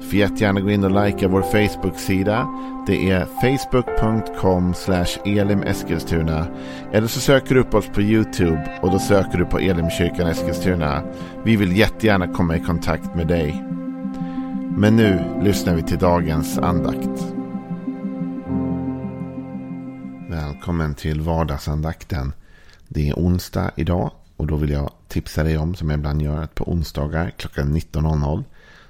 Får jättegärna gå in och likea vår Facebook-sida. Det är facebook.com elimeskilstuna. Eller så söker du upp oss på YouTube och då söker du på Elimkyrkan Eskilstuna. Vi vill jättegärna komma i kontakt med dig. Men nu lyssnar vi till dagens andakt. Välkommen till vardagsandakten. Det är onsdag idag och då vill jag tipsa dig om, som jag ibland gör, att på onsdagar klockan 19.00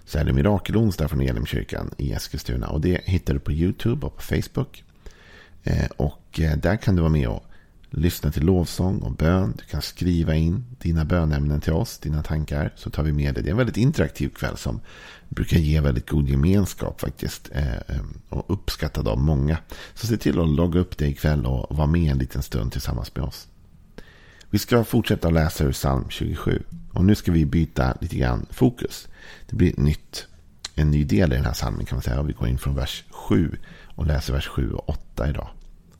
så är det Mirakelonsdag från Elimkyrkan i Eskilstuna. Och det hittar du på YouTube och på Facebook. Eh, och eh, där kan du vara med och lyssna till lovsång och bön. Du kan skriva in dina bönämnen till oss, dina tankar. Så tar vi med det. Det är en väldigt interaktiv kväll som brukar ge väldigt god gemenskap faktiskt. Eh, och uppskattad av många. Så se till att logga upp dig ikväll och vara med en liten stund tillsammans med oss. Vi ska fortsätta läsa ur psalm 27. Och nu ska vi byta lite grann fokus. Det blir ett nytt, en ny del i den här psalmen kan man säga. Och vi går in från vers 7 och läser vers 7 och 8 idag.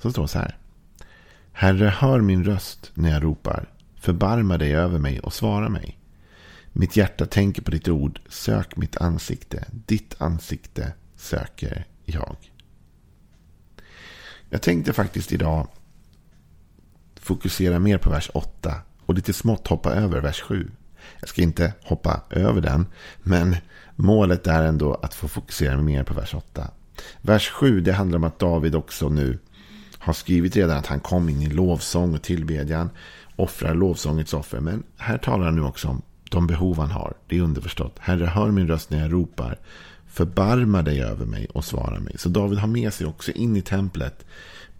Som står så här. Herre, hör min röst när jag ropar. Förbarma dig över mig och svara mig. Mitt hjärta tänker på ditt ord. Sök mitt ansikte. Ditt ansikte söker jag. Jag tänkte faktiskt idag fokusera mer på vers 8 och lite smått hoppa över vers 7. Jag ska inte hoppa över den, men målet är ändå att få fokusera mer på vers 8. Vers 7 det handlar om att David också nu har skrivit redan att han kom in i lovsång och tillbedjan. Offrar lovsångets offer. Men här talar han nu också om de behov han har. Det är underförstått. Herre, hör min röst när jag ropar. Förbarma dig över mig och svara mig. Så David har med sig också in i templet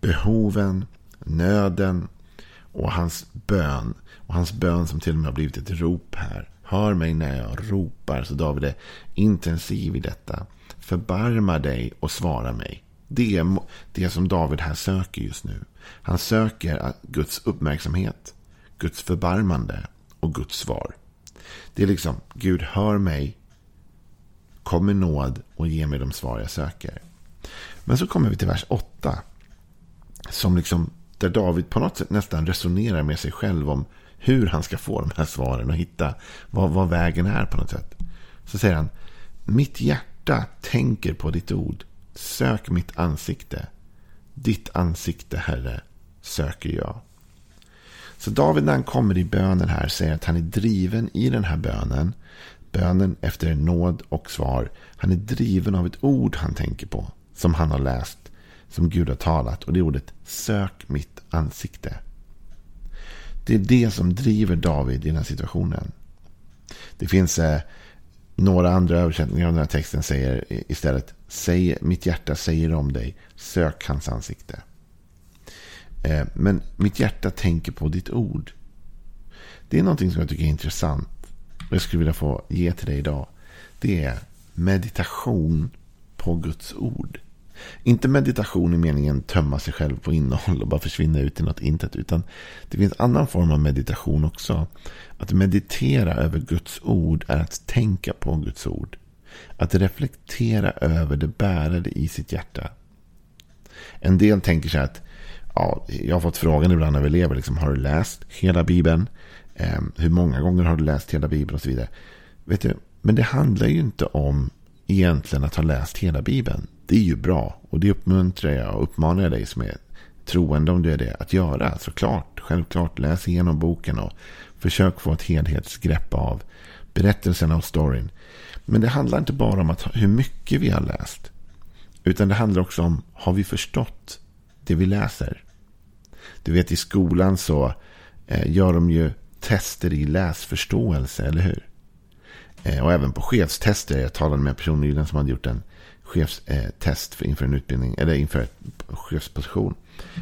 behoven, nöden och hans bön. Och hans bön som till och med har blivit ett rop här. Hör mig när jag ropar. Så David är intensiv i detta. Förbarma dig och svara mig. Det är det som David här söker just nu. Han söker Guds uppmärksamhet, Guds förbarmande och Guds svar. Det är liksom, Gud hör mig, kom med nåd och ge mig de svar jag söker. Men så kommer vi till vers 8. Som liksom, där David på något sätt nästan resonerar med sig själv om hur han ska få de här svaren och hitta vad, vad vägen är på något sätt. Så säger han, mitt hjärta tänker på ditt ord. Sök mitt ansikte. Ditt ansikte, Herre, söker jag. Så David när han kommer i bönen här säger att han är driven i den här bönen. Bönen efter nåd och svar. Han är driven av ett ord han tänker på. Som han har läst. Som Gud har talat. Och det är ordet sök mitt ansikte. Det är det som driver David i den här situationen. Det finns eh, några andra översättningar av den här texten säger istället Säg, mitt hjärta säger om dig, sök hans ansikte. Eh, men mitt hjärta tänker på ditt ord. Det är någonting som jag tycker är intressant. Och jag skulle vilja få ge till dig idag. Det är meditation på Guds ord. Inte meditation i meningen tömma sig själv på innehåll och bara försvinna ut i något intet. Utan det finns annan form av meditation också. Att meditera över Guds ord är att tänka på Guds ord. Att reflektera över det bärade i sitt hjärta. En del tänker sig att ja, jag har fått frågan ibland av elever. Liksom, har du läst hela Bibeln? Eh, hur många gånger har du läst hela Bibeln? Och så vidare. Vet du, men det handlar ju inte om egentligen att ha läst hela Bibeln. Det är ju bra. Och det uppmuntrar jag och uppmanar dig som är troende om du är det att göra. Alltså, Såklart, självklart. Läs igenom boken och försök få ett helhetsgrepp av berättelsen av storyn. Men det handlar inte bara om att, hur mycket vi har läst. Utan det handlar också om, har vi förstått det vi läser? Du vet i skolan så eh, gör de ju tester i läsförståelse, eller hur? Eh, och även på chefstester. Jag talade med en person nyligen som hade gjort en chefstest inför en utbildning, eller inför en chefsposition.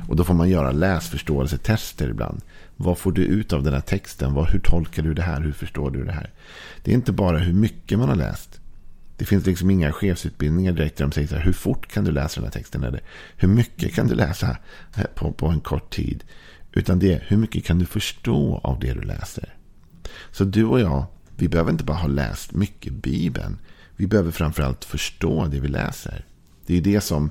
Och då får man göra läsförståelsetester ibland. Vad får du ut av den här texten? Vad, hur tolkar du det här? Hur förstår du det här? Det är inte bara hur mycket man har läst. Det finns liksom inga chefsutbildningar direkt där de säger så här, hur fort kan du läsa den här texten? Eller hur mycket kan du läsa på, på en kort tid? Utan det är hur mycket kan du förstå av det du läser? Så du och jag, vi behöver inte bara ha läst mycket Bibeln. Vi behöver framförallt förstå det vi läser. Det är det som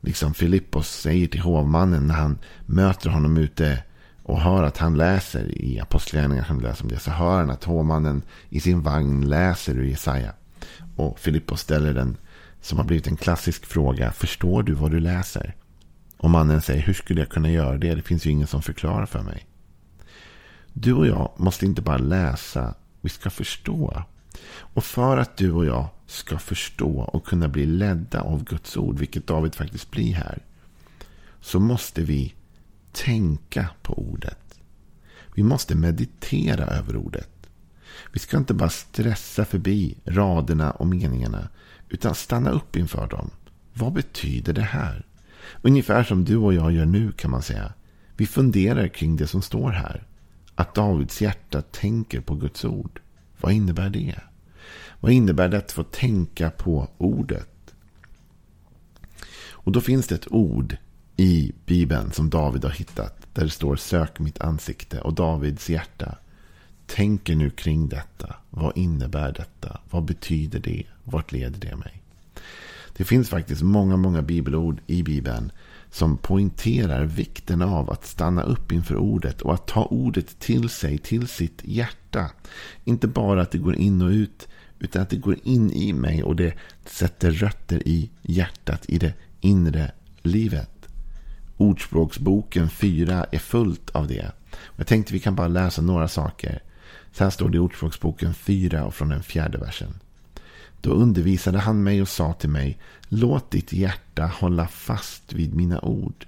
liksom Filippos säger till hovmannen när han möter honom ute och hör att han läser i Apostlagärningarna, han läser om det, så hör han att hovmannen i sin vagn läser ur Jesaja. Och Filippos ställer den som har blivit en klassisk fråga, förstår du vad du läser? Och mannen säger, hur skulle jag kunna göra det? Det finns ju ingen som förklarar för mig. Du och jag måste inte bara läsa, vi ska förstå. Och för att du och jag ska förstå och kunna bli ledda av Guds ord, vilket David faktiskt blir här, så måste vi tänka på ordet. Vi måste meditera över ordet. Vi ska inte bara stressa förbi raderna och meningarna, utan stanna upp inför dem. Vad betyder det här? Ungefär som du och jag gör nu kan man säga. Vi funderar kring det som står här. Att Davids hjärta tänker på Guds ord. Vad innebär det? Vad innebär det att få tänka på ordet? Och då finns det ett ord i Bibeln som David har hittat. Där det står sök mitt ansikte och Davids hjärta. Tänker nu kring detta. Vad innebär detta? Vad betyder det? Vart leder det mig? Det finns faktiskt många, många bibelord i Bibeln som poängterar vikten av att stanna upp inför ordet och att ta ordet till sig, till sitt hjärta. Inte bara att det går in och ut, utan att det går in i mig och det sätter rötter i hjärtat, i det inre livet. Ordspråksboken 4 är fullt av det. Jag tänkte vi kan bara läsa några saker. Så här står det i Ordspråksboken 4 och från den fjärde versen. Då undervisade han mig och sa till mig, låt ditt hjärta hålla fast vid mina ord.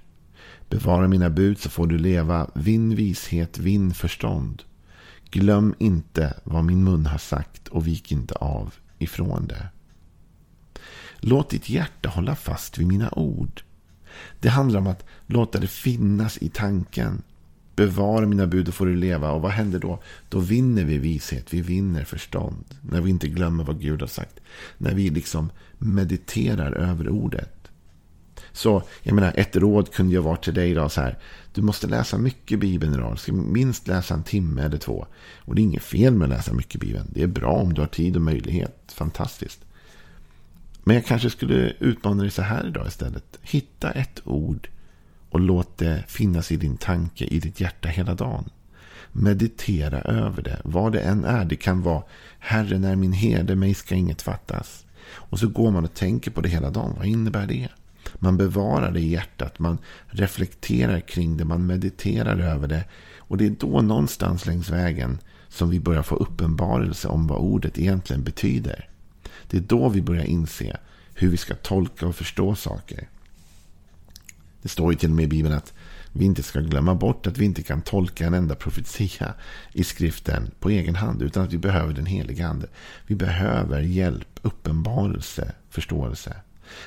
Bevara mina bud så får du leva, vinn vishet, vinn förstånd. Glöm inte vad min mun har sagt och vik inte av ifrån det. Låt ditt hjärta hålla fast vid mina ord. Det handlar om att låta det finnas i tanken. Bevara mina bud och får du leva. Och vad händer då? Då vinner vi vishet. Vi vinner förstånd. När vi inte glömmer vad Gud har sagt. När vi liksom mediterar över ordet. Så jag menar, ett råd kunde jag vara till dig idag så här. Du måste läsa mycket Bibeln idag. Du ska minst läsa en timme eller två. Och det är inget fel med att läsa mycket Bibeln. Det är bra om du har tid och möjlighet. Fantastiskt. Men jag kanske skulle utmana dig så här idag istället. Hitta ett ord och låt det finnas i din tanke, i ditt hjärta hela dagen. Meditera över det, vad det än är. Det kan vara Herren är min herde, mig ska inget fattas. Och så går man och tänker på det hela dagen. Vad innebär det? Man bevarar det i hjärtat, man reflekterar kring det, man mediterar över det. Och det är då någonstans längs vägen som vi börjar få uppenbarelse om vad ordet egentligen betyder. Det är då vi börjar inse hur vi ska tolka och förstå saker. Det står ju till och med i Bibeln att vi inte ska glömma bort att vi inte kan tolka en enda profetia i skriften på egen hand. Utan att vi behöver den heliga ande. Vi behöver hjälp, uppenbarelse, förståelse.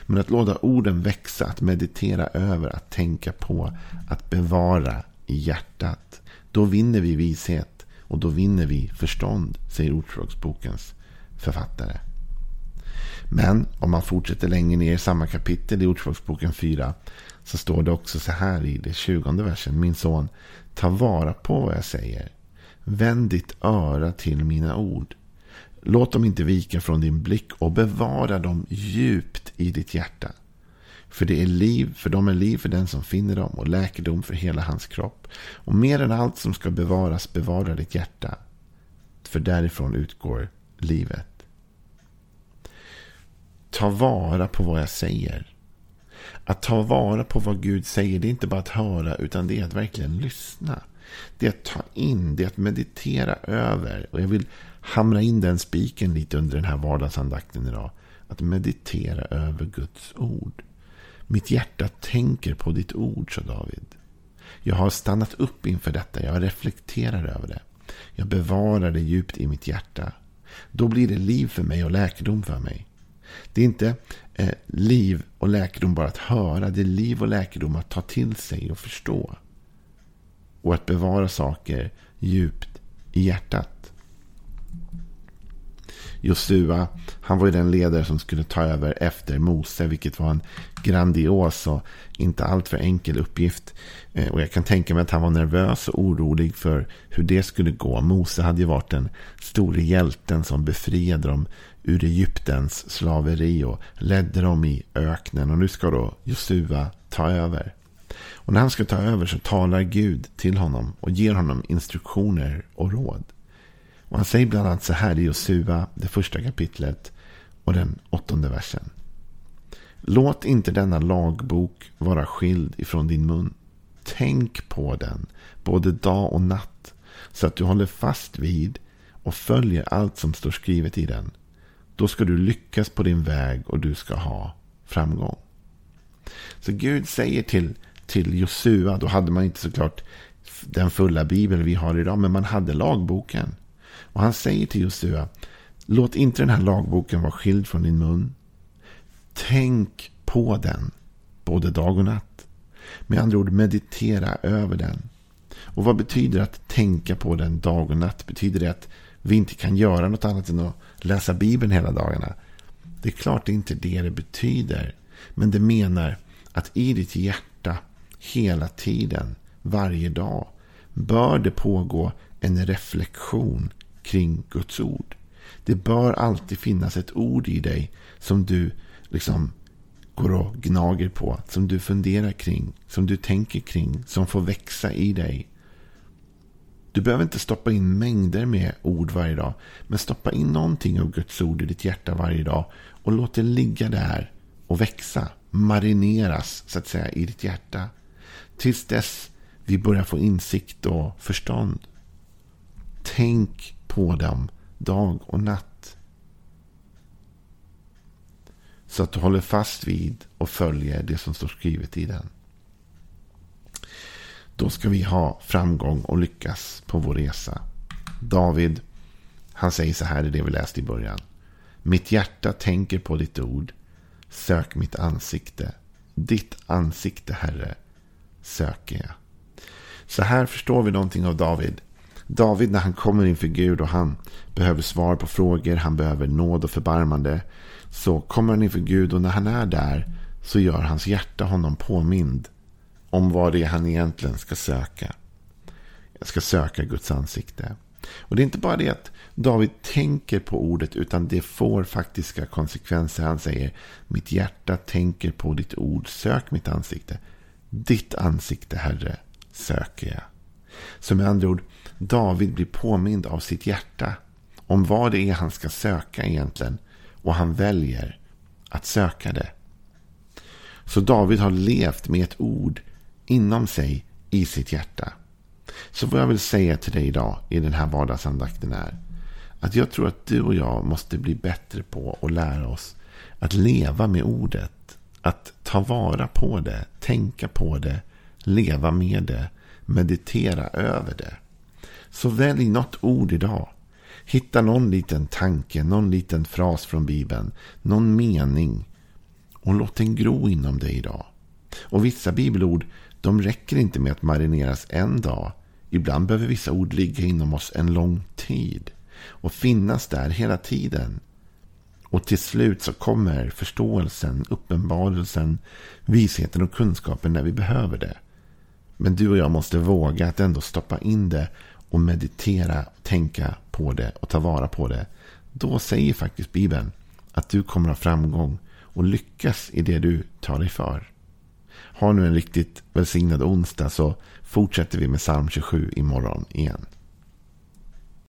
Men att låta orden växa, att meditera över, att tänka på, att bevara i hjärtat. Då vinner vi vishet och då vinner vi förstånd, säger Ordspråksbokens författare. Men om man fortsätter längre ner i samma kapitel i Ordspråksboken 4 så står det också så här i det tjugonde versen. Min son, ta vara på vad jag säger. Vänd ditt öra till mina ord. Låt dem inte vika från din blick och bevara dem djupt i ditt hjärta. För det är liv, för de är liv för den som finner dem och läkedom för hela hans kropp. Och mer än allt som ska bevaras, bevara ditt hjärta. För därifrån utgår livet. Ta vara på vad jag säger. Att ta vara på vad Gud säger, det är inte bara att höra, utan det är att verkligen lyssna. Det är att ta in, det är att meditera över. Och jag vill hamra in den spiken lite under den här vardagsandakten idag. Att meditera över Guds ord. Mitt hjärta tänker på ditt ord, sa David. Jag har stannat upp inför detta, jag reflekterar över det. Jag bevarar det djupt i mitt hjärta. Då blir det liv för mig och läkedom för mig. Det är inte eh, liv och läkedom bara att höra. Det är liv och läkedom att ta till sig och förstå. Och att bevara saker djupt i hjärtat. Josua, han var ju den ledare som skulle ta över efter Mose, vilket var en grandios och inte alltför enkel uppgift. Eh, och jag kan tänka mig att han var nervös och orolig för hur det skulle gå. Mose hade ju varit den store hjälten som befriade dem ur Egyptens slaveri och ledde dem i öknen. Och nu ska då Josua ta över. Och när han ska ta över så talar Gud till honom och ger honom instruktioner och råd. Och han säger bland annat så här i Josua, det första kapitlet och den åttonde versen. Låt inte denna lagbok vara skild ifrån din mun. Tänk på den, både dag och natt, så att du håller fast vid och följer allt som står skrivet i den. Då ska du lyckas på din väg och du ska ha framgång. Så Gud säger till, till Josua, då hade man inte såklart den fulla bibel vi har idag, men man hade lagboken. Och han säger till Josua, låt inte den här lagboken vara skild från din mun. Tänk på den, både dag och natt. Med andra ord, meditera över den. Och vad betyder att tänka på den dag och natt? Betyder det att vi inte kan göra något annat än att läsa Bibeln hela dagarna? Det är klart det är inte det det betyder. Men det menar att i ditt hjärta hela tiden, varje dag, bör det pågå en reflektion kring Guds ord. Det bör alltid finnas ett ord i dig som du liksom går och gnager på. Som du funderar kring. Som du tänker kring. Som får växa i dig. Du behöver inte stoppa in mängder med ord varje dag. Men stoppa in någonting av Guds ord i ditt hjärta varje dag. Och låt det ligga där och växa. Marineras så att säga i ditt hjärta. Tills dess vi börjar få insikt och förstånd. Tänk på dem dag och natt. Så att du håller fast vid och följer det som står skrivet i den. Då ska vi ha framgång och lyckas på vår resa. David, han säger så här i det vi läste i början. Mitt hjärta tänker på ditt ord. Sök mitt ansikte. Ditt ansikte, Herre, söker jag. Så här förstår vi någonting av David. David när han kommer inför Gud och han behöver svar på frågor, han behöver nåd och förbarmande. Så kommer han inför Gud och när han är där så gör hans hjärta honom påmind om vad det är han egentligen ska söka. Jag ska söka Guds ansikte. Och det är inte bara det att David tänker på ordet utan det får faktiska konsekvenser. Han säger mitt hjärta tänker på ditt ord, sök mitt ansikte. Ditt ansikte, Herre, söker jag. Så med andra ord, David blir påmind av sitt hjärta om vad det är han ska söka egentligen. Och han väljer att söka det. Så David har levt med ett ord inom sig i sitt hjärta. Så vad jag vill säga till dig idag i den här vardagsandakten är att jag tror att du och jag måste bli bättre på att lära oss att leva med ordet. Att ta vara på det, tänka på det, leva med det, meditera över det. Så välj något ord idag. Hitta någon liten tanke, någon liten fras från Bibeln, någon mening. Och låt den gro inom dig idag. Och vissa bibelord, de räcker inte med att marineras en dag. Ibland behöver vissa ord ligga inom oss en lång tid. Och finnas där hela tiden. Och till slut så kommer förståelsen, uppenbarelsen, visheten och kunskapen när vi behöver det. Men du och jag måste våga att ändå stoppa in det och meditera, tänka på det och ta vara på det. Då säger faktiskt Bibeln att du kommer ha framgång och lyckas i det du tar dig för. Ha nu en riktigt välsignad onsdag så fortsätter vi med psalm 27 imorgon igen.